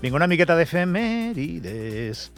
Vinga, una miqueta d'efemèrides.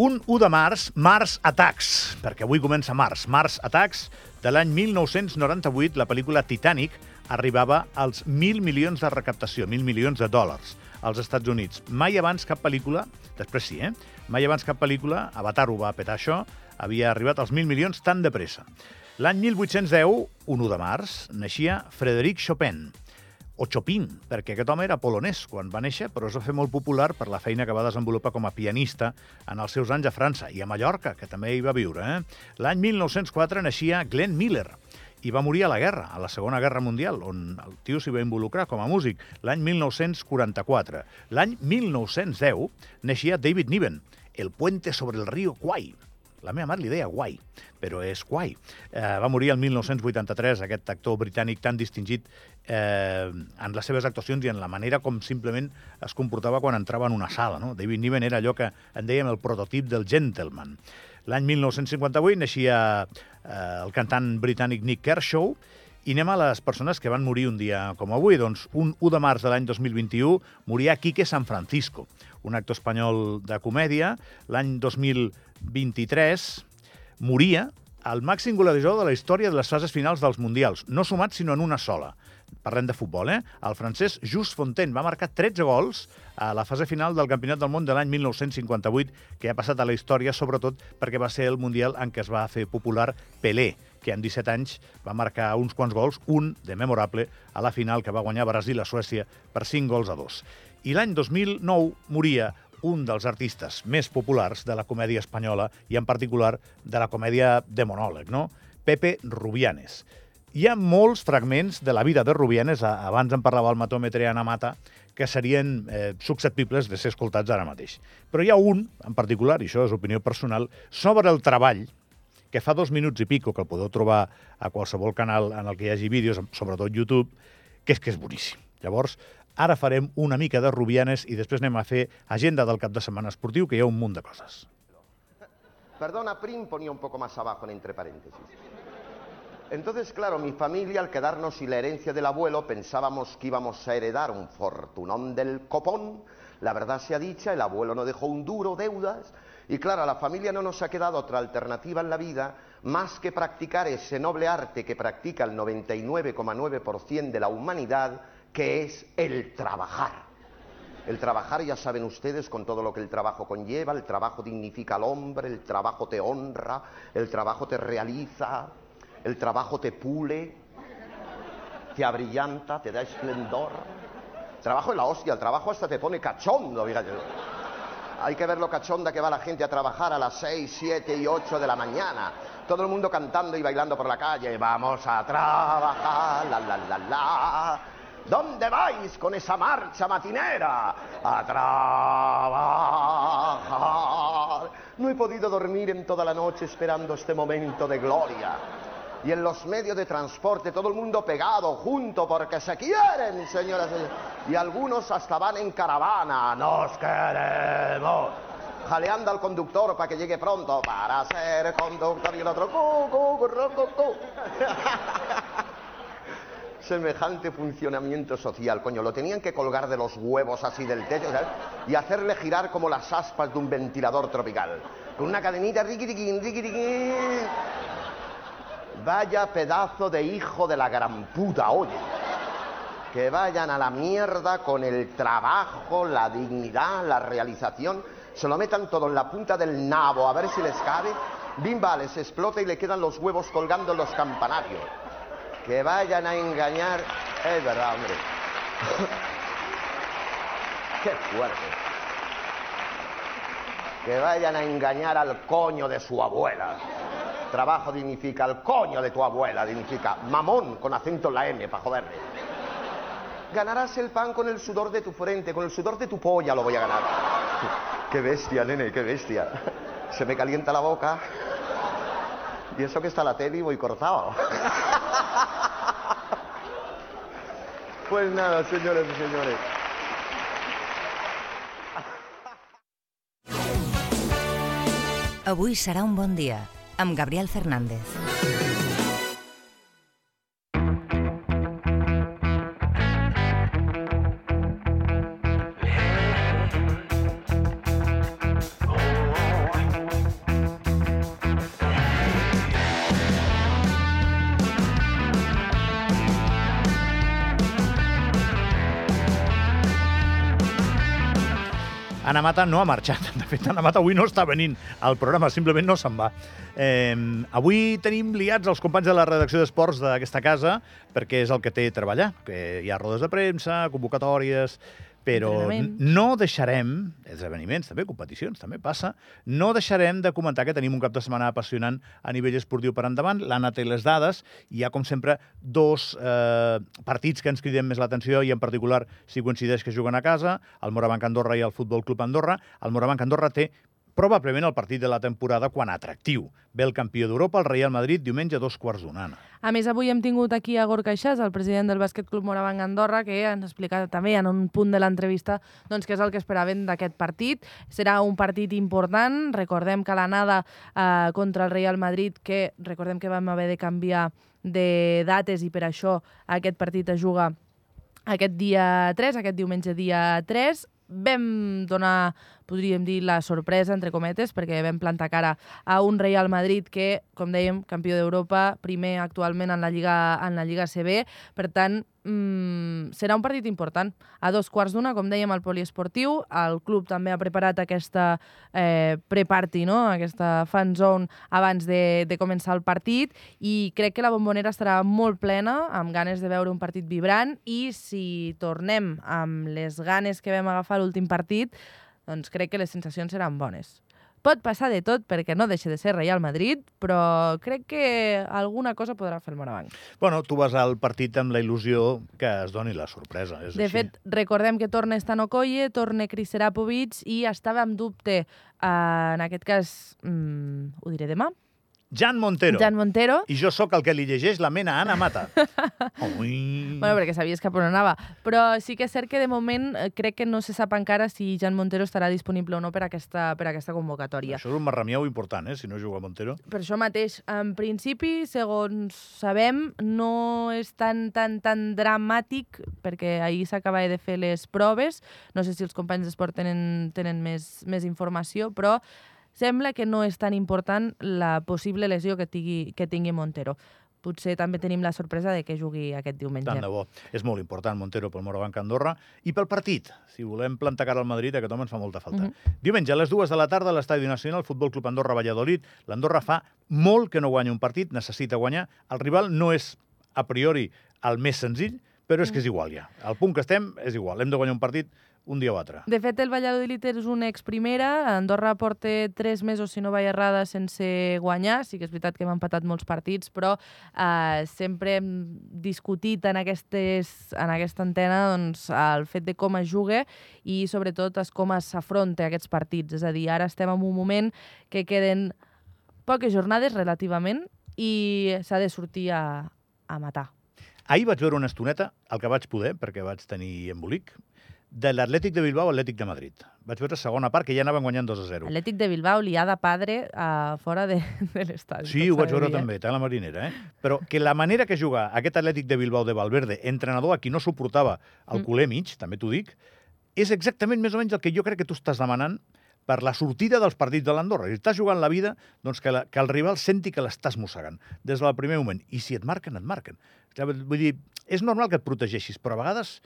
Un 1 de març, Mars Attacks, perquè avui comença Mars. Mars Attacks, de l'any 1998, la pel·lícula Titanic arribava als 1.000 milions de recaptació, 1.000 milions de dòlars als Estats Units. Mai abans cap pel·lícula, després sí, eh? Mai abans cap pel·lícula, Avatar ho va petar això, havia arribat als 1.000 milions tan de pressa. L'any 1810, 1 de març, naixia Frédéric Chopin, o Chopin, perquè aquest home era polonès quan va néixer, però es va fer molt popular per la feina que va desenvolupar com a pianista en els seus anys a França i a Mallorca, que també hi va viure. Eh? L'any 1904 naixia Glenn Miller, i va morir a la guerra, a la Segona Guerra Mundial, on el tio s'hi va involucrar com a músic, l'any 1944. L'any 1910 naixia David Niven, El puente sobre el río Kwai, la meva mare li deia guai, però és guai. Eh, va morir el 1983, aquest actor britànic tan distingit eh, en les seves actuacions i en la manera com simplement es comportava quan entrava en una sala. No? David Niven era allò que en dèiem el prototip del gentleman. L'any 1958 naixia eh, el cantant britànic Nick Kershaw, i anem a les persones que van morir un dia com avui. Doncs un 1 de març de l'any 2021 moria Quique San Francisco, un actor espanyol de comèdia. L'any 2023 moria el màxim golejador de la història de les fases finals dels Mundials, no sumat sinó en una sola. Parlem de futbol, eh? El francès Just Fontaine va marcar 13 gols a la fase final del Campionat del Món de l'any 1958, que ha passat a la història, sobretot perquè va ser el Mundial en què es va fer popular Pelé, que en 17 anys va marcar uns quants gols, un de memorable, a la final que va guanyar Brasil a Suècia per 5 gols a 2. I l'any 2009 moria un dels artistes més populars de la comèdia espanyola i en particular de la comèdia de monòleg, no? Pepe Rubianes. Hi ha molts fragments de la vida de Rubianes, abans en parlava el matòmetre Ana Mata, que serien eh, susceptibles de ser escoltats ara mateix. Però hi ha un, en particular, i això és opinió personal, sobre el treball que fa dos minuts i pico, que el podeu trobar a qualsevol canal en el que hi hagi vídeos, sobretot YouTube, que és que és boníssim. Llavors, ara farem una mica de Rubianes i després anem a fer agenda del cap de setmana esportiu, que hi ha un munt de coses. Perdona, Prim ponía un poco más abajo en entre paréntesis. Entonces, claro, mi familia, al quedarnos sin la herencia del abuelo, pensábamos que íbamos a heredar un fortunón del copón. La verdad sea dicha, el abuelo no dejó un duro, deudas, y claro, a la familia no nos ha quedado otra alternativa en la vida más que practicar ese noble arte que practica el 99,9% de la humanidad, que es el trabajar. El trabajar, ya saben ustedes, con todo lo que el trabajo conlleva, el trabajo dignifica al hombre, el trabajo te honra, el trabajo te realiza, el trabajo te pule, te abrillanta, te da esplendor. El trabajo es la hostia, el trabajo hasta te pone cachondo, fíjate. Hay que ver lo cachonda que va la gente a trabajar a las 6, 7 y 8 de la mañana. Todo el mundo cantando y bailando por la calle. Vamos a trabajar, la, la, la, la. ¿Dónde vais con esa marcha matinera? A trabajar. No he podido dormir en toda la noche esperando este momento de gloria. Y en los medios de transporte todo el mundo pegado, junto, porque se quieren, señoras y señores. Y algunos hasta van en caravana. Nos queremos. Jaleando al conductor para que llegue pronto, para ser conductor y el otro. cu, cu, cu, cu. Semejante funcionamiento social, coño, lo tenían que colgar de los huevos así del techo y hacerle girar como las aspas de un ventilador tropical. Con una cadenita, riqui, riqui, riqui, riqui. Vaya pedazo de hijo de la gran puta, oye. Que vayan a la mierda con el trabajo, la dignidad, la realización. Se lo metan todo en la punta del nabo, a ver si les cabe. Bimba, les explota y le quedan los huevos colgando en los campanarios. Que vayan a engañar. Es verdad, hombre. Qué fuerte. Que vayan a engañar al coño de su abuela. Trabajo dignifica al coño de tu abuela, dignifica mamón con acento en la M para joderle. Ganarás el pan con el sudor de tu frente, con el sudor de tu polla lo voy a ganar. Qué bestia, nene, qué bestia. Se me calienta la boca. Y eso que está la tele y voy cortado. Pues nada, señores y señores. Avui serà un bon dia, amb Gabriel Fernández. Ana Mata no ha marxat. De fet, Ana Mata avui no està venint al programa, simplement no se'n va. Eh, avui tenim liats els companys de la redacció d'esports d'aquesta casa perquè és el que té treballar, que hi ha rodes de premsa, convocatòries, però no deixarem, esdeveniments també, competicions, també passa, no deixarem de comentar que tenim un cap de setmana apassionant a nivell esportiu per endavant. L'Anna té les dades hi ha, com sempre, dos eh, partits que ens criden més l'atenció i, en particular, si coincideix que juguen a casa, el Morabanc Andorra i el Futbol Club Andorra. El Morabanc Andorra té probablement el partit de la temporada quan atractiu. Ve el campió d'Europa, el Real Madrid, diumenge a dos quarts d'una. A més, avui hem tingut aquí a Gorka Ixàs, el president del Bàsquet Club Morabanc Andorra, que ens ha explicat també en un punt de l'entrevista doncs, què és el que esperaven d'aquest partit. Serà un partit important. Recordem que l'anada eh, contra el Real Madrid, que recordem que vam haver de canviar de dates i per això aquest partit es juga aquest dia 3, aquest diumenge dia 3, vam donar, podríem dir, la sorpresa, entre cometes, perquè vam plantar cara a un Real Madrid que, com dèiem, campió d'Europa, primer actualment en la Lliga, en la Lliga CB. Per tant, mmm, serà un partit important. A dos quarts d'una, com dèiem, al poliesportiu. El club també ha preparat aquesta eh, pre-party, no? aquesta fan zone abans de, de començar el partit i crec que la bombonera estarà molt plena, amb ganes de veure un partit vibrant i si tornem amb les ganes que vam agafar l'últim partit, doncs crec que les sensacions seran bones. Pot passar de tot perquè no deixa de ser Real Madrid, però crec que alguna cosa podrà fer el Morabanc. Bueno, tu vas al partit amb la il·lusió que es doni la sorpresa. És De així. fet, recordem que torna Stanokoye, torna Chris Serapovic i estava en dubte, eh, en aquest cas, mm, ho diré demà, Jan Montero. Jan Montero, I jo sóc el que li llegeix la mena Anna Mata. Ui. Bueno, perquè sabies cap on anava. Però sí que és cert que de moment eh, crec que no se sap encara si Jan Montero estarà disponible o no per aquesta, per aquesta convocatòria. Això és un marramiau important, eh, si no juga Montero. Per això mateix, en principi, segons sabem, no és tan, tan, tan dramàtic, perquè ahir s'acaba de fer les proves, no sé si els companys d'esport tenen, tenen més, més informació, però sembla que no és tan important la possible lesió que tingui, que tingui Montero. Potser també tenim la sorpresa de que jugui aquest diumenge. Tant de bo. És molt important Montero pel Morabanc Andorra. I pel partit, si volem plantar cara al Madrid, aquest home ens fa molta falta. Mhm. Diumenge, a les dues de la tarda, a l'Estadi Nacional, Futbol Club Andorra-Valladolid. L'Andorra fa molt que no guanya un partit, necessita guanyar. El rival no és, a priori, el més senzill, però és que és igual ja. Al punt que estem és igual. Hem de guanyar un partit un dia o altre. De fet, el Valladolid és una ex-primera. Andorra porta tres mesos, si no vaig errada, sense guanyar. Sí que és veritat que hem empatat molts partits, però eh, sempre hem discutit en, aquestes, en aquesta antena doncs, el fet de com es juga i, sobretot, es com s'afronta aquests partits. És a dir, ara estem en un moment que queden poques jornades, relativament, i s'ha de sortir a, a matar. Ahir vaig veure una estoneta, el que vaig poder, perquè vaig tenir embolic, de l'Atlètic de Bilbao al Atlètic de Madrid. Vaig veure segona part, que ja anaven guanyant 2 a 0. Atlètic de Bilbao, liada padre a fora de, de l'estadi. Sí, ho vaig de veure dir, també, tant la marinera, eh? Però que la manera que juga aquest Atlètic de Bilbao de Valverde, entrenador a qui no suportava el Mm. culer mig, també t'ho dic, és exactament més o menys el que jo crec que tu estàs demanant per la sortida dels partits de l'Andorra. Si estàs jugant la vida, doncs que, la, que el rival senti que l'estàs mossegant des del primer moment. I si et marquen, et marquen. Vull dir, és normal que et protegeixis, però a vegades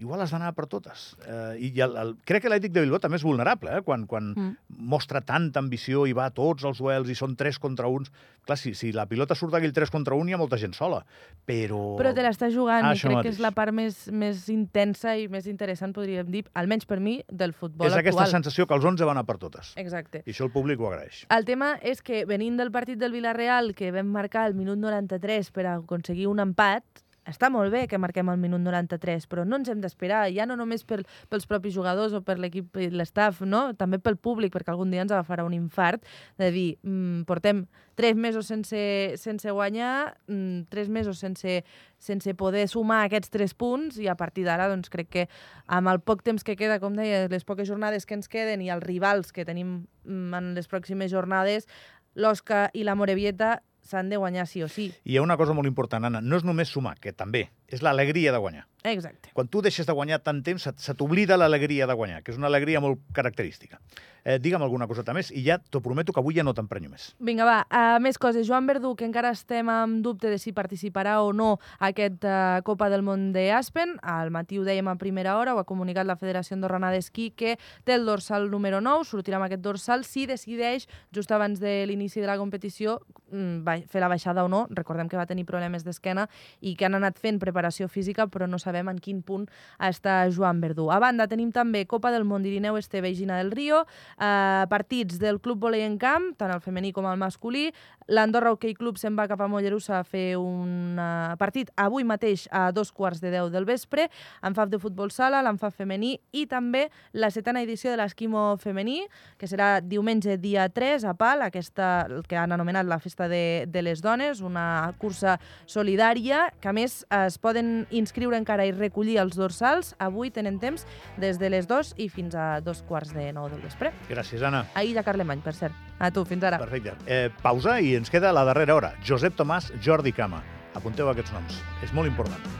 igual has d'anar per totes. Eh, I el, el, crec que l'Atlètic de Bilbao també és vulnerable, eh? quan, quan Mm. mostra tanta ambició i va a tots els duels i són 3 contra 1. Clar, si, si la pilota surt d'aquell 3 contra 1 hi ha molta gent sola, però... Però te l'està jugant Ah, i crec que és mateix. la part més, més intensa i més interessant, podríem dir, almenys per mi, del futbol és aquesta actual. sensació que els 11 van a per totes. Exacte. I això el públic ho agraeix. El tema és que venint del partit del Villarreal, que vam marcar el minut 93 per aconseguir un empat, està molt bé que marquem el minut 93, però no ens hem d'esperar, ja no només per, pels propis jugadors o per l'equip i l'estaf, no? també pel públic, perquè algun dia ens agafarà un infart de dir, mm, portem tres mesos sense, sense guanyar, mm, tres mesos sense, sense poder sumar aquests tres punts i a partir d'ara doncs, crec que amb el poc temps que queda, com deia, les poques jornades que ens queden i els rivals que tenim mm, en les pròximes jornades, l'Osca i la Morevieta s'han de guanyar sí o sí. I hi ha una cosa molt important, Anna, no és només sumar, que també És l'alegria de guanyar. Exacte. Quan tu deixes de guanyar tant temps, se, t'oblida l'alegria de guanyar, que és una alegria molt característica. Eh, digue'm alguna coseta més i ja t'ho prometo que avui ja no t'emprenyo més. Vinga, va, uh, més coses. Joan Verdú, que encara estem amb dubte de si participarà o no a aquest uh, Copa del Món d'Aspen. Al matí ho dèiem a primera hora, ho ha comunicat la Federació Andorrana d'Esquí, que té el dorsal número 9, sortirà amb aquest dorsal si decideix, just abans de l'inici de la competició, mm, fer la baixada o no. Recordem que va tenir problemes d'esquena i que han anat fent preparació física, però no sabem en quin punt està Joan Verdú. A banda, tenim també Copa del Món d'Irineu Esteve i Gina del Río, eh, partits del Club Volei en Camp, tant el femení com el masculí. L'Andorra Hockey Club se'n va cap a Mollerussa a fer un uh, partit avui mateix a dos quarts de deu del vespre, FAF de futbol sala, l'enfaf femení i també la setena edició de l'esquimo femení, que serà diumenge dia 3 a Pal, aquesta el que han anomenat la Festa de, de les Dones, una cursa solidària, que a més es poden inscriure encara i recollir els dorsals. Avui tenen temps des de les 2 i fins a dos quarts de 9 del vespre. Gràcies, Anna. Ahir ja Carlemany, per cert. A tu, fins ara. Perfecte. Eh, pausa i ens queda la darrera hora. Josep Tomàs, Jordi Cama. Apunteu aquests noms. És molt important.